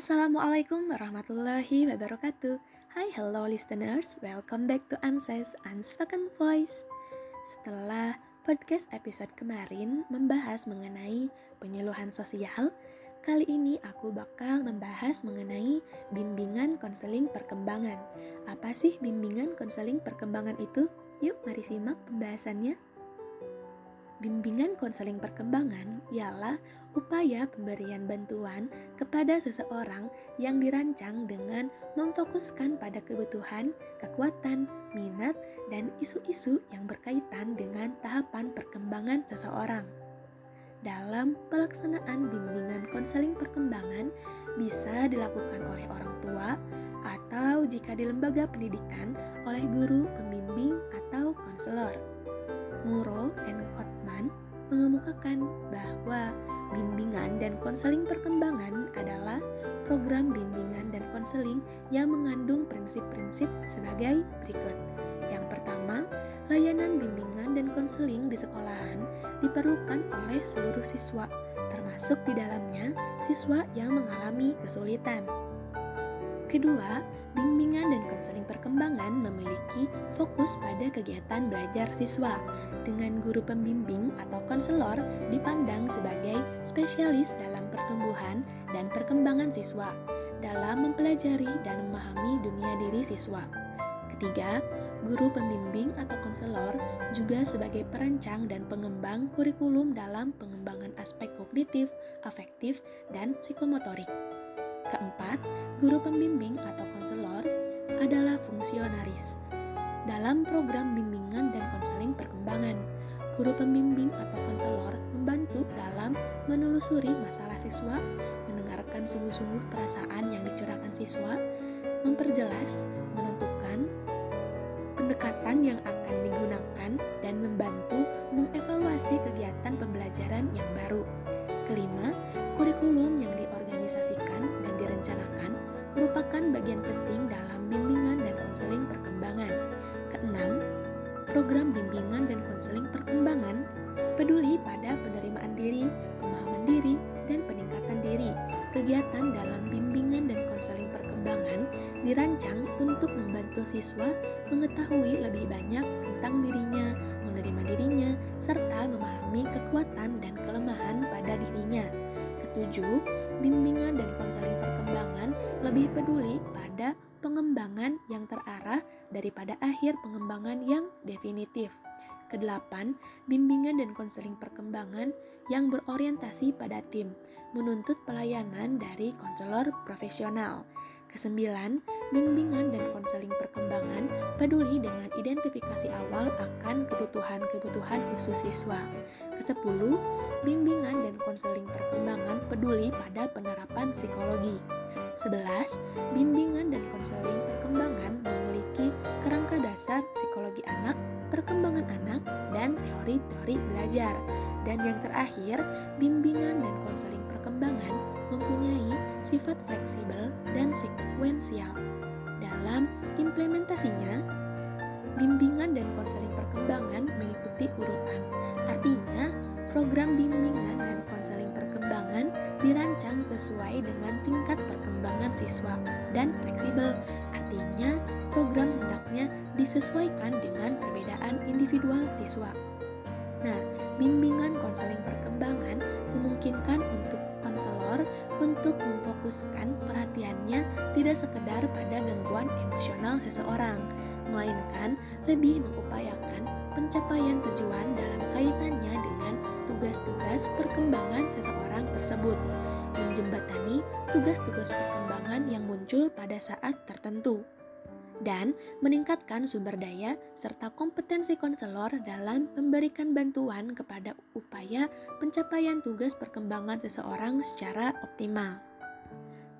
Assalamualaikum warahmatullahi wabarakatuh. Hai hello listeners, welcome back to Anses Unspoken Voice. Setelah podcast episode kemarin membahas mengenai penyuluhan sosial Kali ini aku bakal membahas mengenai bimbingan konseling perkembangan. Apa sih bimbingan konseling perkembangan itu? Yuk mari simak pembahasannya Bimbingan konseling perkembangan ialah upaya pemberian bantuan kepada seseorang yang dirancang dengan memfokuskan pada kebutuhan, kekuatan, minat, dan isu-isu yang berkaitan dengan tahapan perkembangan seseorang. Dalam pelaksanaan bimbingan konseling perkembangan bisa dilakukan oleh orang tua atau jika di lembaga pendidikan oleh guru, pembimbing, atau konselor. Muro and Kotman mengemukakan bahwa bimbingan dan konseling perkembangan adalah program bimbingan dan konseling yang mengandung prinsip-prinsip sebagai berikut. Yang pertama, layanan bimbingan dan konseling di sekolahan diperlukan oleh seluruh siswa, termasuk di dalamnya siswa yang mengalami kesulitan. Kedua, bimbingan dan konseling perkembangan memiliki fokus pada kegiatan belajar siswa, dengan guru pembimbing atau konselor dipandang sebagai spesialis dalam pertumbuhan dan perkembangan siswa, dalam mempelajari dan memahami dunia diri siswa. Ketiga, guru pembimbing atau konselor juga sebagai perancang dan pengembang kurikulum dalam pengembangan aspek kognitif, afektif, dan psikomotorik. Keempat, guru pembimbing atau konselor adalah fungsionaris. Dalam program bimbingan dan konseling perkembangan, guru pembimbing atau konselor membantu dalam menelusuri masalah siswa, mendengarkan sungguh-sungguh perasaan yang dicurahkan siswa, memperjelas, menentukan pendekatan yang akan digunakan, dan membantu mengevaluasi kegiatan pembelajaran yang baru. Kelima, kurikulum yang diorganisasikan dan direncanakan merupakan bagian penting dalam bimbingan dan konseling perkembangan. Keenam, program bimbingan dan konseling perkembangan peduli pada penerimaan diri, pemahaman diri, dan peningkatan diri. Kegiatan dalam bimbingan dan konseling perkembangan dirancang untuk membantu siswa mengetahui lebih banyak tentang dirinya, menerima dirinya, serta memahami kekuatan Ketujuh, bimbingan dan konseling perkembangan lebih peduli pada pengembangan yang terarah daripada akhir pengembangan yang definitif. Kedelapan, bimbingan dan konseling perkembangan yang berorientasi pada tim, menuntut pelayanan dari konselor profesional. Kesembilan, bimbingan dan konseling perkembangan peduli dengan identifikasi awal akan kebutuhan-kebutuhan khusus siswa. Kesepuluh, bimbingan dan konseling perkembangan peduli pada penerapan psikologi. 11. Bimbingan dan konseling perkembangan memiliki kerangka dasar psikologi anak, perkembangan anak, dan teori-teori belajar. Dan yang terakhir, bimbingan dan konseling perkembangan mempunyai sifat fleksibel dan sekuensial. Dalam implementasinya, bimbingan dan konseling perkembangan mengikuti urutan. Artinya, program bimbingan dan konseling perkembangan dirancang sesuai dengan tingkat perkembangan siswa dan fleksibel. Artinya, program hendaknya disesuaikan dengan perbedaan individual siswa. Nah, bimbingan konseling perkembangan memungkinkan untuk konselor untuk memfokuskan perhatiannya tidak sekedar pada gangguan emosional seseorang, melainkan lebih mengupayakan pencapaian tujuan dalam kaitannya dengan tugas-tugas perkembangan seseorang tersebut, menjembatani tugas-tugas perkembangan yang muncul pada saat tertentu dan meningkatkan sumber daya serta kompetensi konselor dalam memberikan bantuan kepada upaya pencapaian tugas perkembangan seseorang secara optimal.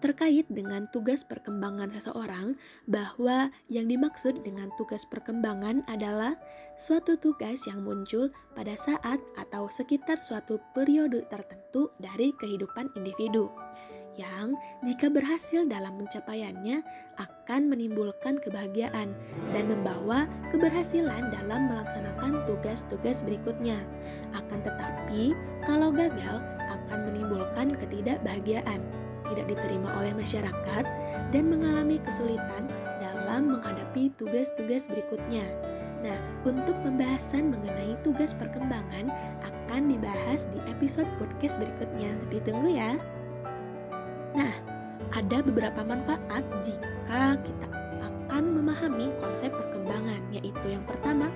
Terkait dengan tugas perkembangan seseorang, bahwa yang dimaksud dengan tugas perkembangan adalah suatu tugas yang muncul pada saat atau sekitar suatu periode tertentu dari kehidupan individu yang jika berhasil dalam pencapaiannya akan menimbulkan kebahagiaan dan membawa keberhasilan dalam melaksanakan tugas-tugas berikutnya. Akan tetapi, kalau gagal akan menimbulkan ketidakbahagiaan. tidak diterima oleh masyarakat dan mengalami kesulitan dalam menghadapi tugas-tugas berikutnya. Nah, untuk pembahasan mengenai tugas perkembangan akan dibahas di episode podcast berikutnya. Ditunggu ya. Nah, ada beberapa manfaat jika kita akan memahami konsep perkembangan, yaitu yang pertama,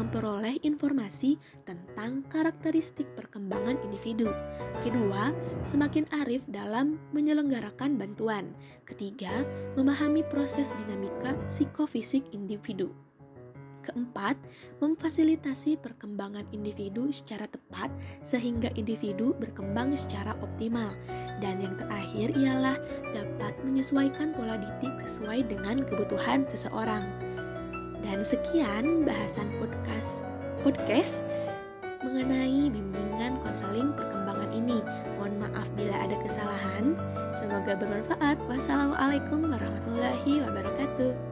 memperoleh informasi tentang karakteristik perkembangan individu. Kedua, semakin arif dalam menyelenggarakan bantuan. Ketiga, memahami proses dinamika psikofisik individu. Keempat, memfasilitasi perkembangan individu secara tepat sehingga individu berkembang secara optimal. Dan yang terakhir ialah dapat menyesuaikan pola didik sesuai dengan kebutuhan seseorang. Dan sekian bahasan podcast podcast mengenai bimbingan konseling perkembangan ini. Mohon maaf bila ada kesalahan. Semoga bermanfaat. Wassalamualaikum warahmatullahi wabarakatuh.